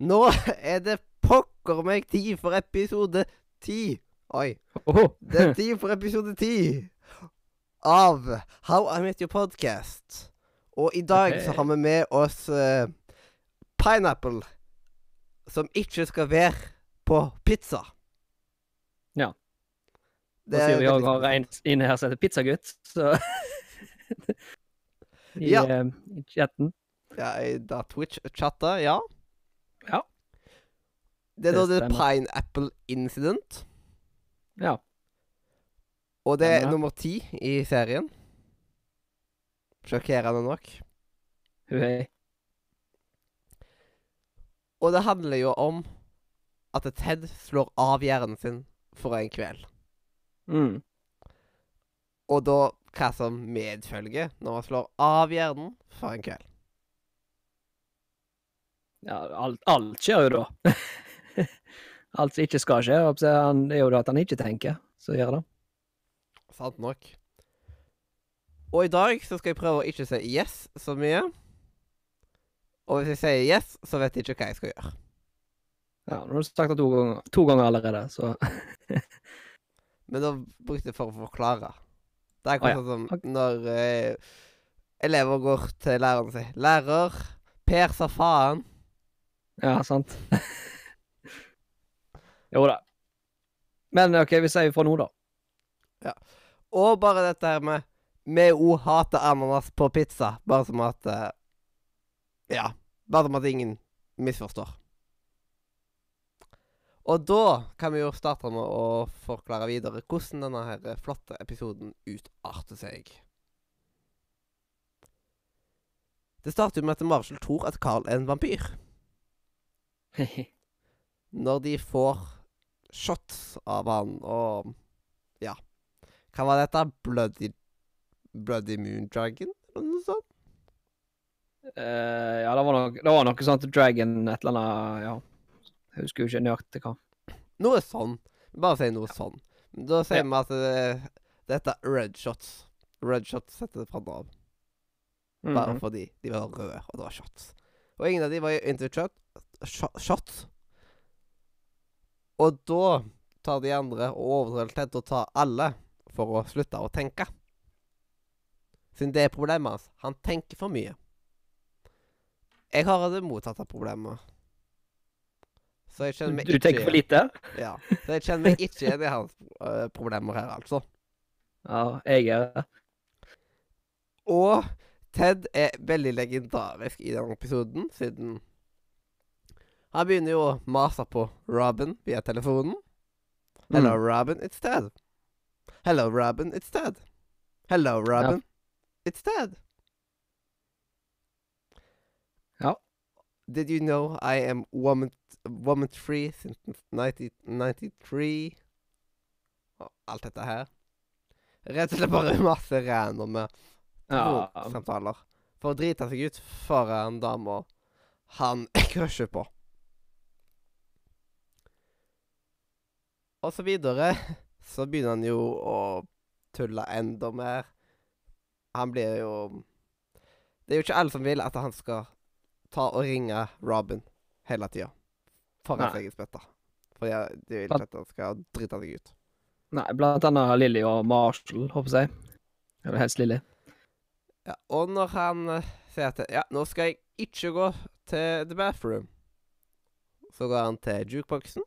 Nå er det pokker meg tid for episode ti. Oi. Det er tid for episode ti av How I Met Your Podcast. Og i dag så har vi med oss uh, Pineapple, som ikke skal være på pizza. Ja. Det er òg har en inne her som heter Pizzagutt, så I, Ja. uh, chatten. Ja, i da Twitch-chatta, ja. Ja. Det er da Det det. Pineapple Incident. Ja. Og det er nummer ti i serien. Sjokkerende nok. Hei. Og det handler jo om at Ted slår av hjernen sin for en kveld. Mm. Og da hva som medfølger når man slår av hjernen for en kveld. Ja, alt, alt skjer jo da. alt som ikke skal skje, han- er jo da at han ikke tenker, så gjør det. Sant nok. Og i dag så skal jeg prøve å ikke si yes så mye. Og hvis jeg sier yes, så vet jeg ikke hva jeg skal gjøre. Ja, nå har du sagt det to ganger, to ganger allerede, så Men da brukte jeg for å forklare. Det er akkurat sånn som når eh, elever går til læreren sin. 'Lærer, Per sa faen'. Ja, sant. jo da. Men OK, vi sier fra nå, da. Ja. Og bare dette her med Vi òg hater ananas på pizza. Bare som at uh, Ja. Bare som at ingen misforstår. Og da kan vi jo starte med å forklare videre hvordan denne her flotte episoden utarter seg. Det starter jo med at Marshall tror at Carl er en vampyr. Når de får shots av han og Ja. Hva var dette? Bloody Bloody Moon Dragon? Eller noe sånt? Uh, ja, det var, noe, det var noe sånt Dragon et eller annet Ja. Jeg husker jo ikke nøyaktig hva. Noe sånn. Bare si noe sånn. Da sier Ja. at det, dette er red shots. Red shots setter det fra av. Bare Mhm. fordi de var røde, og det var shots. Og ingen av de var into shot. Og da tar de andre og overtaler Ted til å ta alle for å slutte å tenke. Siden det er problemet hans. Han tenker for mye. Jeg har det motsatte problemet. Så jeg kjenner meg ikke Du tenker for lite? Ja. Så jeg kjenner meg ikke igjen i hans øh, problemer her, altså. Ja, jeg er det. Og Ted er veldig legendarisk i denne episoden, siden Han begynner jo å mase på Robin via telefonen. Hello, Mm. Robin, it's dead Hello, Robin, it's dead Hello, Robin, it's dead Ja. Did you know I am woman, woman free since 1993? Og alt dette her. Rett og slett bare masse randomme Ja, samtaler. For å drite seg ut foran dama han crusher på. Og så videre så begynner han jo å tulle enda mer. Han blir jo Det er jo ikke alle som vil at han skal ta og ringe Robin hele tida. Foran seg i spytta. For jeg, de vil ikke at han skal drite seg ut. Nei, blant annet Lilly og Marshall, håper jeg. Eller helst Lilly. Ja, og når han eh, sier at Ja, nå skal jeg ikke gå til the bathroom, så går han til jukeboksen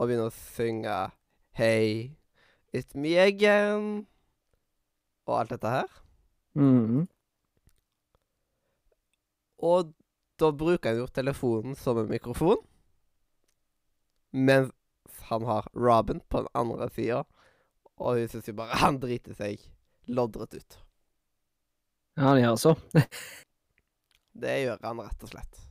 og begynner å synge Hey, it's me again. Og alt dette her. Mm. Og da bruker han jo telefonen som en mikrofon. Mens han har Robin på den andre sida. Og hun syns jo bare han driter seg loddrett ut. Ja, han gjør så. Det gjør han rett og slett.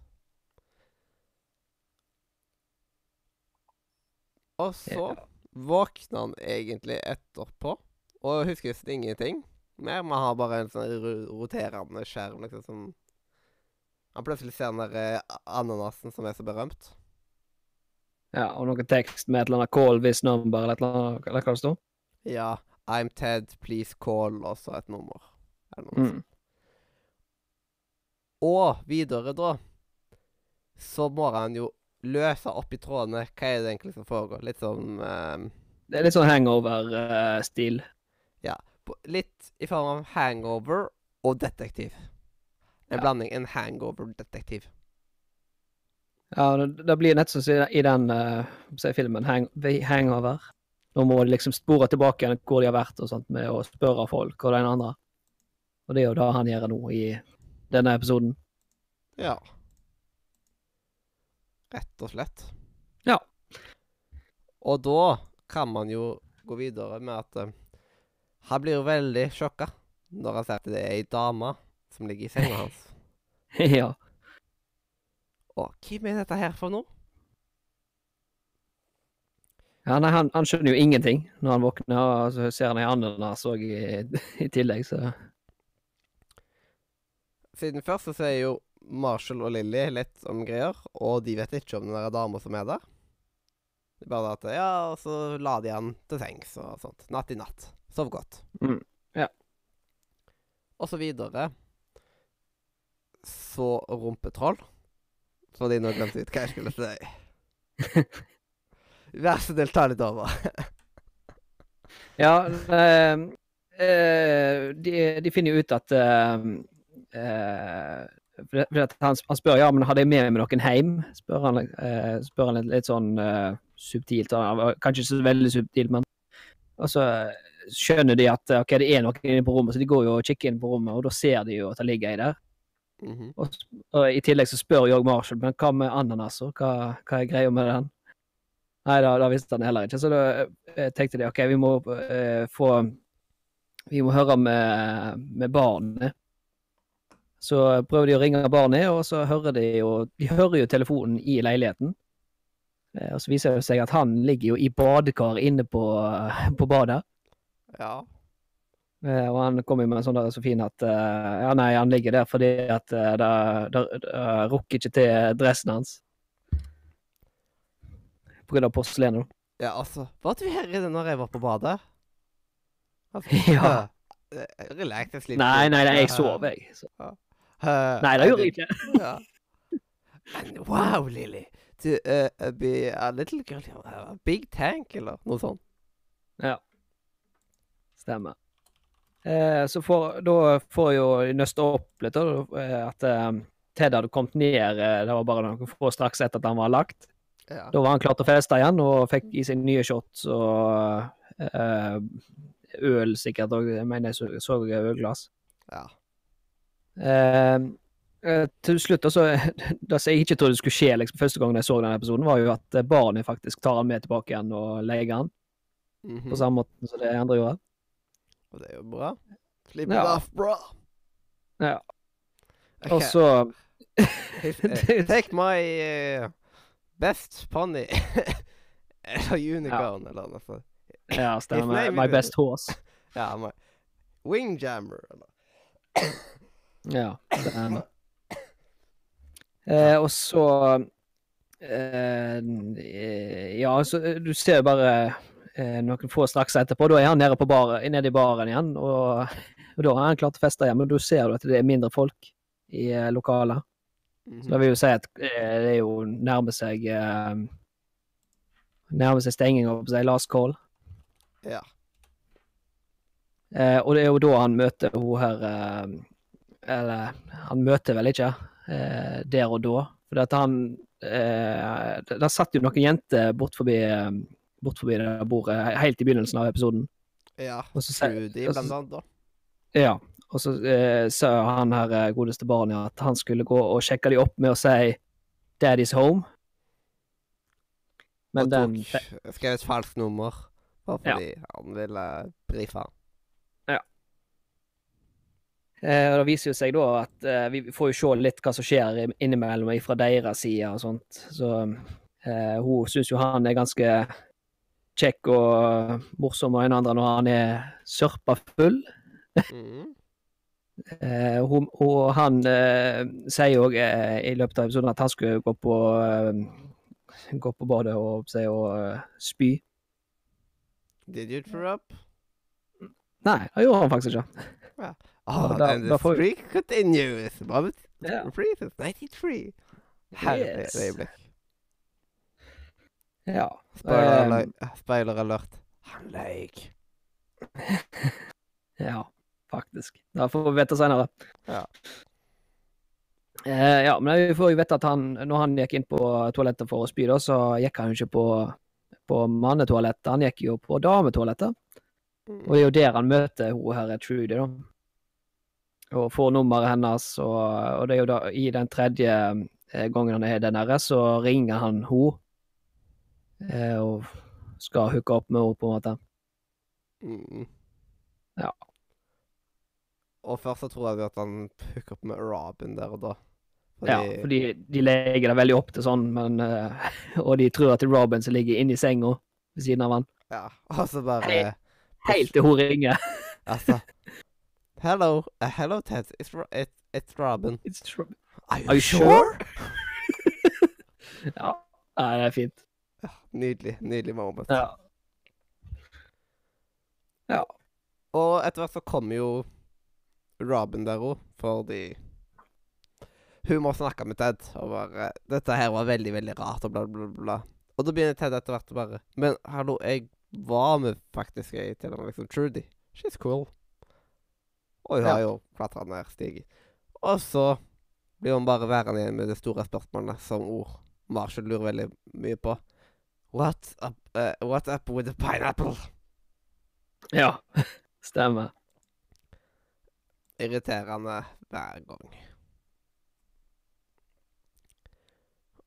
Og så våkner han egentlig etterpå, og husker nesten ingenting mer. Man har bare en sånn roterende skjerm, liksom, som Han plutselig ser den der eh, ananasen som er så berømt. Ja, og noe tekst med et eller annet 'call this number' eller et eller annet, eller hva det står. Ja. I'm Ted, please call, og så et nummer. Eller noe. Mm. Og videre, da, så må han jo løse opp i trådene. Hva er det egentlig som foregår? Litt sånn eh, Det er litt sånn hangover-stil. Ja, Litt i form av hangover og detektiv. En Ja. blanding. En hangover-detektiv. Ja, det, det blir nett som i den uh, filmen hang, Hangover. Nå må de liksom spore tilbake igjen hvor de har vært og sånt, med å spørre folk og den andre. Og det er jo det han gjør nå i denne episoden. Ja. Rett og slett. Ja. Og da kan man jo gå videre med at uh, han blir jo veldig sjokka når han ser at det er ei dame som ligger i senga hans. ja. Og hvem er dette her for noe? ja nei, han, han skjønner jo ingenting når han våkner, og så ser han ei ananas òg i, i tillegg, så Siden først så sier jo Marshall og Lilly litt om greier, og de vet ikke om den der dama som er der. Det er bare at Ja, og så la de han til sengs og sånt. Natt i natt. Sov godt. Mm, ja. Og så videre Så rumpetroll. Fordi nå glemte jeg ut hva jeg skulle si. Vær så snill, ta litt over. Ja, øh, øh, de, de finner jo ut at øh, for for han, han spør ja, men hadde jeg med meg noen hjem? Spør han, eh, spør han litt, litt sånn eh, subtilt. Kanskje ikke så veldig subtilt, men Og så skjønner de at ok, det er noen inne på rommet, så de går jo og kikker inn på rommet, og da ser de jo at det ligger ei der. Mhm. Og, og i tillegg så spør jo Marshall men hva med ananaser? Hva, hva er greia med den? Nei, da, da visste han heller ikke. Så da eh, tenkte de ok, vi må eh, få Vi må høre med, med barnet. Så prøver de å ringe barnet, og så hører de jo De hører jo telefonen i leiligheten. Eh, og så viser det seg at han ligger jo i badekar inne på, på badet. Ja. Eh, og han kommer jo med en sånn der så fin at eh, Ja, nei, han ligger der fordi at det, det, det rukker ikke til dressen hans. På grunn av porselenet, da. ja, altså Var du her inne når jeg var på badet? Altså, Ja. eh, Relax, jeg sliter Nei, nei, nei, jeg sover, jeg. Så. Eh, Nei, det gjorde jeg ikke. Ja. Wow, Lily. To uh, be a little girl a big tank, eller noe sånt. Ja. Stemmer. Eh, så får, da får jo nøste opp litt, da, eh, at eh, Ted hadde kommet ned eh, Det var bare noen få straks etter at han var lagt. Ja. Da var han klar til å feste igjen og fikk i seg nye shots og eh, øl sikkert òg. Jeg mener jeg så, så ølglass. ja. Eh, eh, til slutt, altså, det som jeg ikke trodde skulle skje liksom, første gangen jeg så denne episoden, var jo at eh, barnet faktisk tar han med tilbake igjen og legger han, Mhm. på samme måte som det andre gjorde. Og det er jo bra. Flip Ja. off, bro. Ja. Okay. Og så eh, Take my uh, best pony. eller unicorn, eller noe sånt. Ja, stemmer. My best horse. Ja, my Wingjammer, eller Ja. Den. Eh, og så eh, Ja, så eh, du ser bare eh, noen få straks etterpå. Da er han nede, på bar, nede i baren igjen, og, og da har han klart å feste igjen. Men da ser du at det er mindre folk i eh, lokalet. Mhm. Så det vil jo si at eh, det er jo nærmer seg Nærmer seg stenging av seg last call. Ja. Eh, og det er jo da han møter hun her eh, Eller han møter vel ikke eh, der og da. For at han eh, Der satt jo noen jenter bort forbi, bort forbi det bordet helt i begynnelsen av episoden. Ja. Og Trudy, blant annet, da. Ja. Og så eh, sa han her eh, godeste barnet at han skulle gå og sjekke de opp med å si 'Daddy's home'. Men og den tok, skrev et falskt nummer, bare Ja. fordi han ville brife han. Eh, og Det viser jo seg da at eh, vi får jo se litt hva som skjer innimellom fra deres side og sånt. Så eh, hun syns jo han er ganske kjekk og morsom og en andre når han er sørpa full. Mm. Eh, hun, og han eh, sier òg eh, i løpet av episoden at han skulle gå på Gå på badet og, og spy. Did you throw up? Nei, det gjorde han faktisk ikke. Oh, da- and da the får vi- streak continues. But yeah. freezes 93. Herlig øyeblikk. Ja. Spoiler, Ehm, alert. Spoiler alert. Han løy. Ja, faktisk. Da får vi vite senere. Ja. Eh, ja, men vi får jo vite at han, når han gikk inn på toalettet for å spy, da, så gikk han jo ikke på, på mannetoalettet, han gikk jo på dametoalettet. Og det er jo der han møter hun her Trudy, da. Og får nummeret hennes, og, og det er jo da i den tredje eh, gangen han er der nede, så ringer han henne. Eh, og skal hooke opp med henne, på en måte. Mm. Ja. Og først så tror jeg at han hooker opp med Robin der og da. Ja, for de legger det veldig opp til sånn, men eh, Og de tror at det er Robin som ligger inni senga ved siden av han. Ja, og så bare Hei. Helt til hun ringer. Altså Hello, uh, hello Ted, it's, Ro it, it's Robin. It's Robin. Are you, Are you sure? Ja, det er fint. Ja, nydelig, nydelig moment. Ja. Ja. Og etter hvert så kommer jo Robin der òg, fordi hun må snakke med Ted. Og bare 'Dette her var veldig, veldig rart', og bla, bla, bla. Og da begynner Ted etter hvert å bare 'Men hallo, jeg var med faktisk jeg til henne, liksom. Trudy. She's cool'. Og hun har jo klatra ned stigen. Og så blir hun bare værende igjen med det store spørsmålet som ord Marshall lurer veldig mye på. What's up, uh, what up with the pineapple? ja. Stemmer. irriterende hver gang.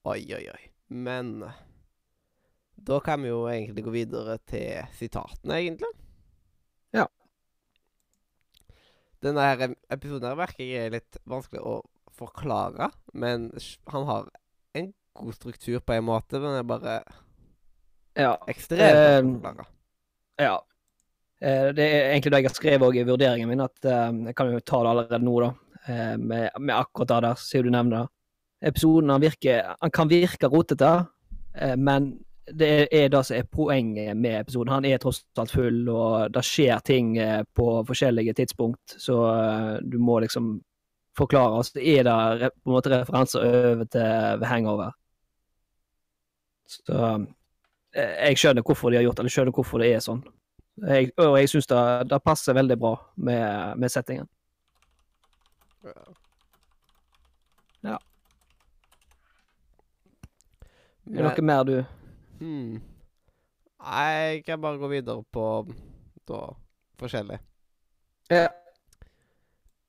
Oi, oi, oi. Men da kan vi jo egentlig gå videre til sitatene, egentlig. Ja. Denne her episoden her merker jeg er litt vanskelig å forklare, men han har en god struktur på en måte, men er bare Ja. ekstremt Eh, ja. Eh, Det er egentlig det jeg har skrevet òg i vurderingen min, at eh, jeg kan jo ta det allerede nå, da. eh, Med, med akkurat det der, siden du nevner det. Episoden han virker Han kan virke rotete, eh, men det er det som er poenget med episoden. Han er tross alt full, og det skjer ting eh, på forskjellige tidspunkt, så eh, du må liksom forklare. oss. det er det på en måte referanser over til Hangover. Så eh, jeg skjønner hvorfor de har gjort det, eller skjønner hvorfor det er sånn. Jeg, og jeg syns det, det passer veldig bra med, med settingen. Ja. Ja. Er det noe mer du Hmm. Jeg kan bare gå videre på da forskjellig. Ja.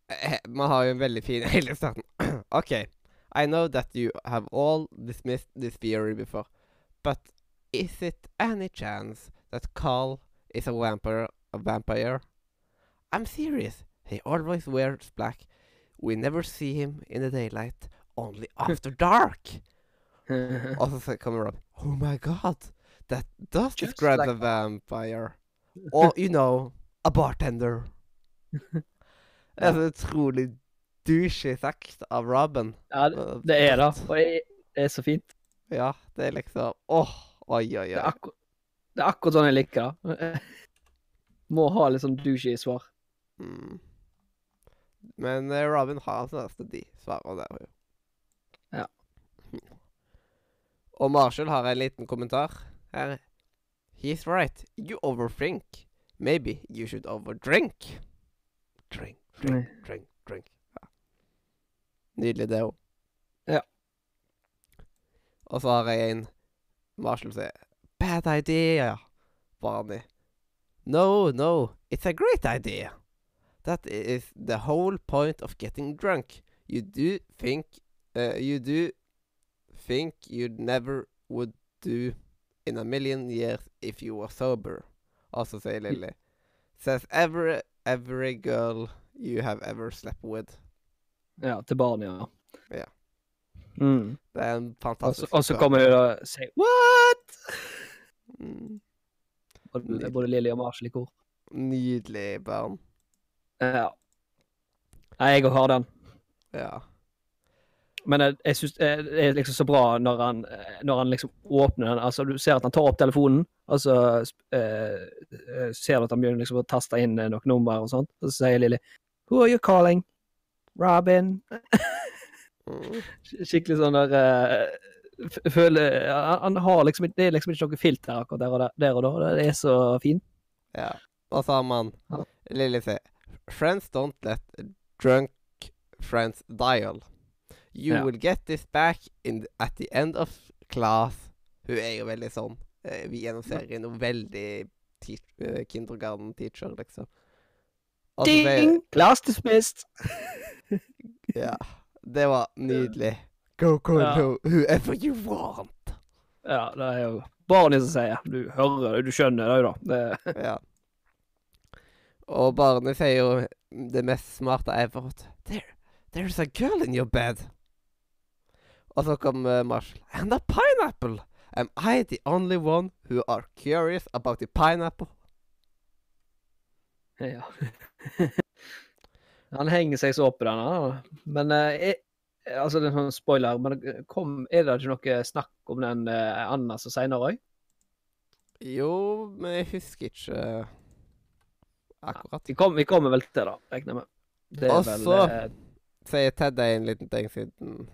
Vi Man har jo en veldig fin hele starten. OK. I know that you have all dismissed this theory before, but is it any chance that Carl is a vampire? A vampire? I'm serious. He always wears black. We never see him in the daylight, only after dark. Og så kommer Rob Oh my god, that does Just describe like a vampire. Or, you know, a bartender. Det er så utrolig douchey sagt av Robin. Ja, det, det er det. Og det er så fint. Ja, det er liksom Åh, oi, oi, Det er, oi. akkur det er akkurat sånn jeg liker det. Må ha litt sånn douchey svar. Mm. Men eh, Robin har altså nesten de svarene der. jo. Ja. Og Marshall har en liten kommentar her. He's right. You overthink. Maybe you should overdrink. Drink, drink, drink, drink. Ja. Nydelig, det òg. Ja. Og så har jeg en Marshall sier Bad idea, Barney. No, no, it's a great idea. That is the whole point of getting drunk. You do think, uh, you do think you'd never would do in a million years if you were sober. Also sier Lily. Says every, every girl you have ever slept with. Ja, til barn, ja. Ja. Mm. Det er en fantastisk Og så kommer hun og sier What?! Mm. Både, både Lilly og Marshall i kor. Nydelig barn. Ja. Nei, jeg òg har den. Ja. Men jeg, jeg syns det er liksom så bra når han, når han liksom åpner den. Altså, du ser at han tar opp telefonen, og så eh, eh, ser du at han begynner liksom å taste inn eh, noen nummer og sånt. Og så sier Lilly Who are you calling? Robin? Mm. Skikkelig sånn der eh, Føler han, han har liksom Det er liksom ikke noe filter akkurat der og, der, der og da. Det er så fint. Ja. Og så har man Ja. Lilly sier Friends don't let drunk friends dial. You Ja. will get this back in the, at the end of class. Hun er jo veldig sånn eh, Vi gjennom serien er veldig te eh, kindergarten teacher, liksom. Og så sier- Ding! Class dismissed! Ja. Det var nydelig. Go go, Ja. go, whoever you want. Ja, det er jo barnet som sier. Du hører det, du skjønner det jo, da. Det, Ja. Og barnet sier jo det mest smarte jeg har fått. There, there's a girl in your bed. Og så kom uh, Marshall. And a pineapple! Am I the only one who are curious about the pineapple? ja. Han henger seg så opp i den. Men uh, Altså, det er en sånn spoiler, men kom, er det ikke noe snakk om den uh, ananas seinere òg? Jo, men jeg husker ikke uh, akkurat. Vi, kom, vi kommer vel til det, regner jeg med. Og så- eh, Sier Ted en liten ting siden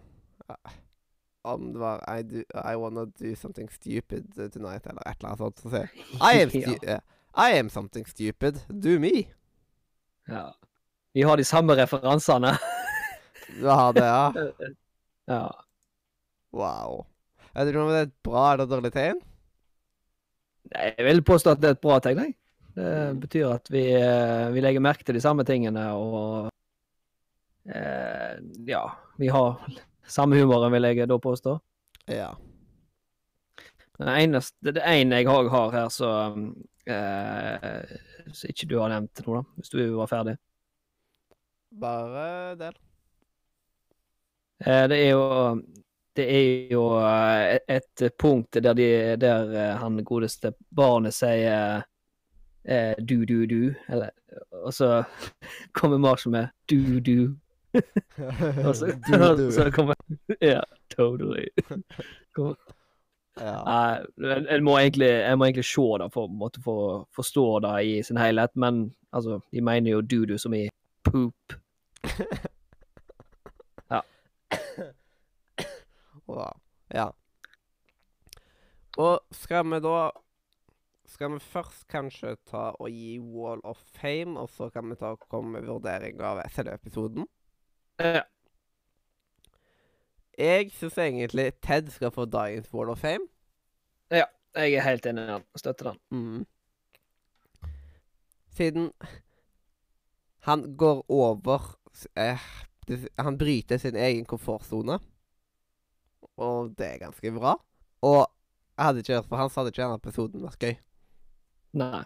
uh, Om det var I, do, I wanna do something stupid tonight, eller et eller annet sånt. Så sier I am, stu Ja. uh, I am something stupid. Do me. ja. Vi har de samme referansene. Du har det, ja? ja. Wow. Vet du om det er et bra eller dårlig tegn? Jeg vil påstå at det er et bra tegn. jeg. Det betyr at vi, eh, vi legger merke til de samme tingene, og eh, ja, vi har samme humoren, vil jeg da påstå. Ja. Det eneste, det ene jeg òg har her, så eh, Så ikke du har nevnt noe, da, hvis du var ferdig. Bare del. Eh, det er jo Det er jo eh, et punkt der, de, der eh, han godeste barnet sier eh, du, du, du, eller Og så kommer Marshall med du, du. Og så, Du, du. så kommer Ja, totally. Kommer, Ja. Uh, en må egentlig, jeg må egentlig se det for å måtte få forstå det i sin helhet, men altså, de mener jo du-du som i poop. Wow. Ja. Og skal vi da Skal vi først kanskje ta og gi Wall of Fame, og så kan vi ta og komme med vurdering av selve episoden? Ja. Jeg syns egentlig Ted skal få dagens Wall of Fame. Ja, Jeg er helt enig i han. Støtter han. Mm. Siden han går over eh, det, Han bryter sin egen komfortsone. Og det er ganske bra. Og jeg hadde ikke hørt på han, så hadde ikke denne episoden vært gøy. Nei.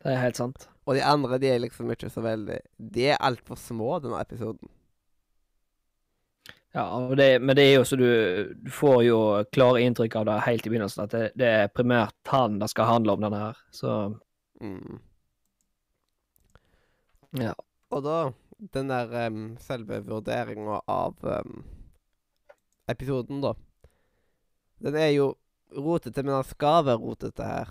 Det er helt sant. Og de andre de er liksom ikke så veldig De er altfor små, denne episoden. Ja, og det, men det er jo så du, du får jo klare inntrykk av det helt i begynnelsen, at det, det er primært han det skal handle om, denne her. Så Mm. Ja. Og da Den der um, selve vurderinga av um, episoden, da. Den er jo rotete, men den skal være rotete her.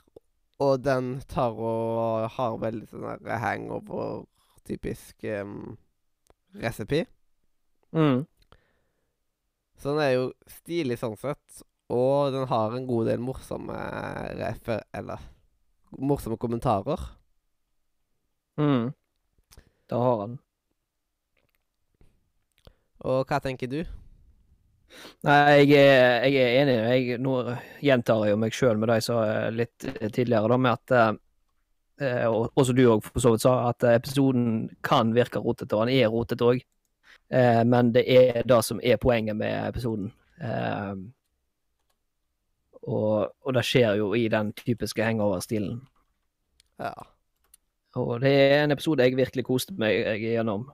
Og den tar og har veldig sånn hangover-typisk um, recipe. mm. Så den er jo stilig sånn sett. Og den har en god del morsomme refer... Eller morsomme kommentarer. Mm. Det har han. Og hva tenker du? Nei, jeg er, jeg er enig. Jeg, nå gjentar jeg jo meg sjøl med det jeg sa eh, litt eh, tidligere, da, med at eh, Og også du òg for så vidt sa, at episoden kan virke rotete, og han er rotete òg. Men det er det som er poenget med episoden. Og, og det skjer jo i den typiske hangover-stilen. Ja. Og det er en episode jeg virkelig koste meg gjennom.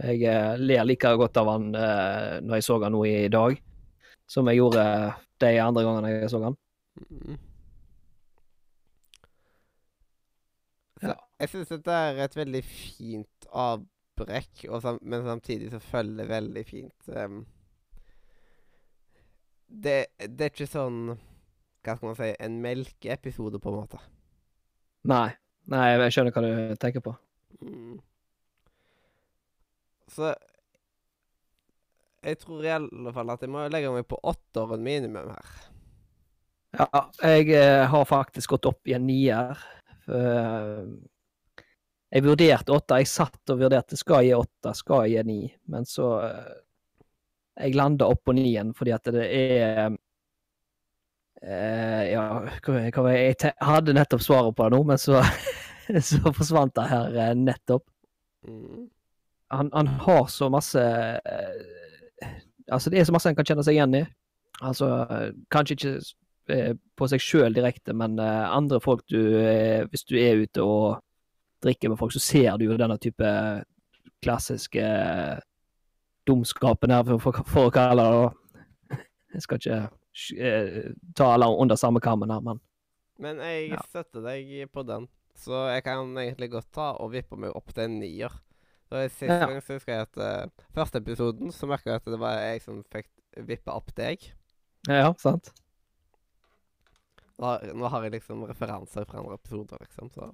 Jeg eh, ler like godt av han eh, når jeg så han nå i dag, som jeg gjorde de andre gangene jeg så han. Mm. Så Ja. jeg syns dette er et veldig fint avbrekk, og sam men samtidig så følger det veldig fint um, det, det er ikke sånn Hva skal man si En melkeepisode, på en måte. Nei. Nei, jeg skjønner hva du tenker på. Mm. Så Jeg tror i alle fall at jeg må legge meg på åtteren minimum her. Ja, jeg eh, har faktisk gått opp i en nier. Eh, jeg vurderte åtte. Jeg satt og vurderte skal jeg gi åtte, skal jeg gi ni. Men så eh, Jeg landa opp på nien fordi at det er Ja, hva jeg, jeg hadde nettopp svaret på det nå, men så, så forsvant det her eh, nettopp. Mm. han, han har så masse eh, Altså, det er så masse en kan kjenne seg igjen i. Altså, eh, kanskje ikke på seg sjøl direkte, men andre folk du Hvis du er ute og drikker med folk, så ser du jo denne type klassiske dumskapen her, for, for, å kalle det det. Jeg skal ikke ta alle under samme kammen her, men Men jeg støtter deg på den, så jeg kan egentlig godt ta og vippe meg opp til en nier. Og Sist Ja. gang så husker jeg at uh, første episoden så merka jeg at det var jeg som fikk vippa opp deg. ja, sant? Nå har, nå har jeg liksom referanser fra andre episoder, liksom, så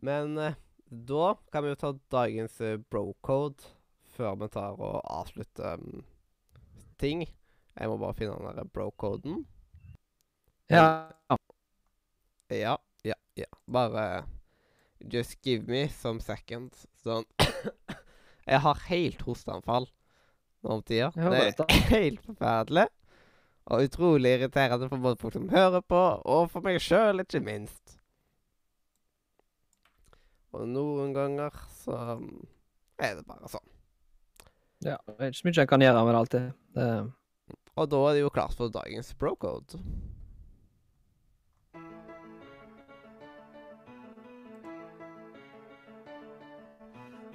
Men uh, da kan vi jo ta dagens uh, bro-code før vi tar og avslutter um, ting. Jeg må bare finne den der bro-coden. Ja. Ja, ja, ja. Bare just give me some seconds. Sånn Jeg har helt hosteanfall nå om tida. Det er helt forferdelig. Og utrolig irriterende for både folk som hører på, og for meg sjøl, ikke minst. Og noen ganger så um, er det bare sånn. ja. Det er ikke så mye jeg kan gjøre med det alltid. Det, Og da er det jo klart for dagens bro-code.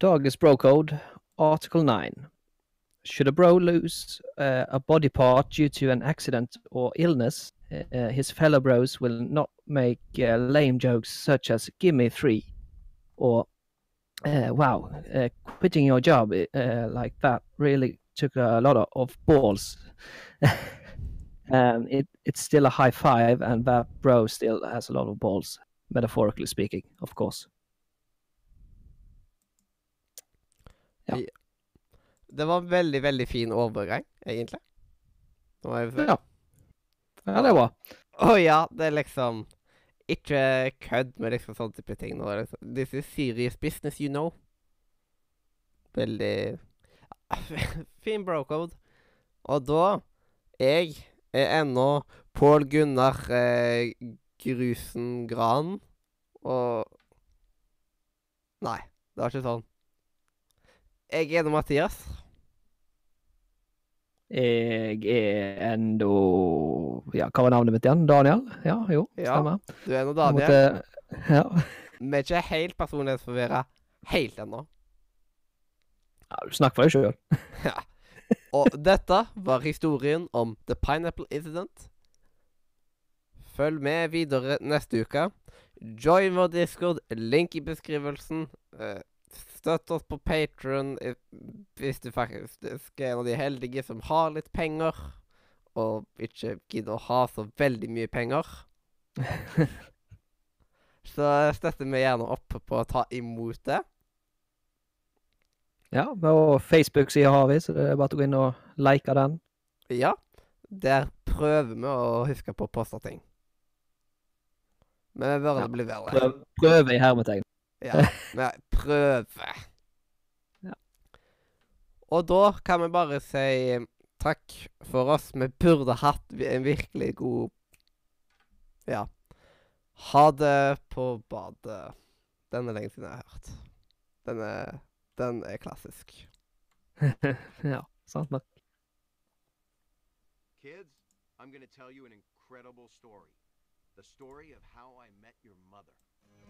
Ja. is bro code, Article 9. Should a bro lose uh, a body part due to an accident or illness, uh, his fellow bros will not make uh, lame jokes such as "Give me three or uh, "Wow, uh, quitting your job uh, like that really took a lot of, of balls." um, it, it's still a high five, and that bro still has a lot of balls, metaphorically speaking, of course. Det var en veldig, veldig fin overgang, egentlig. Må jeg før. Ja. Ja, det er bra. Å ja, det er liksom Ikke kødd med liksom sånne type ting. Nå. er Liksom. This is serious business, you know. Veldig Fin bro-code. Og da Jeg er ennå Pål Gunnar eh, Grusen Gran. Og Nei, det var ikke sånn. Jeg er nå Mathias. Jeg er enda Ja, hva var navnet mitt igjen? Daniel? Ja, jo, Ja, stemmer. Du er nå Daniel. måtte- ja. Vi er ikke helt personlighetsforvirra helt ennå. ja, du snakker for deg sjøl. Og dette var historien om The Pineapple Incident. Følg med videre neste uke. Join vår discord, link i beskrivelsen. Eh, støtt oss på Patron hvis du faktisk er en av de heldige som har litt penger, og ikke gidder å ha så veldig mye penger. Så støtter vi gjerne opp på å ta imot det. Ja, og Facebook-sida har vi, så det er bare å gå inn og like den. Ja, der prøver vi å huske på å poste ting. Men vi bør Ja, bli bedre. Prøv, prøve i hermetegn. Ja, Nei, prøve. Ja. Og da kan vi bare si takk for oss. Vi burde hatt en virkelig god Ja. Ha det på badet. Den er lenge siden jeg har hørt. Den er, den er klassisk. ja, sant nok. Kids, I'm gonna tell you an incredible story. The story of how I met your mother.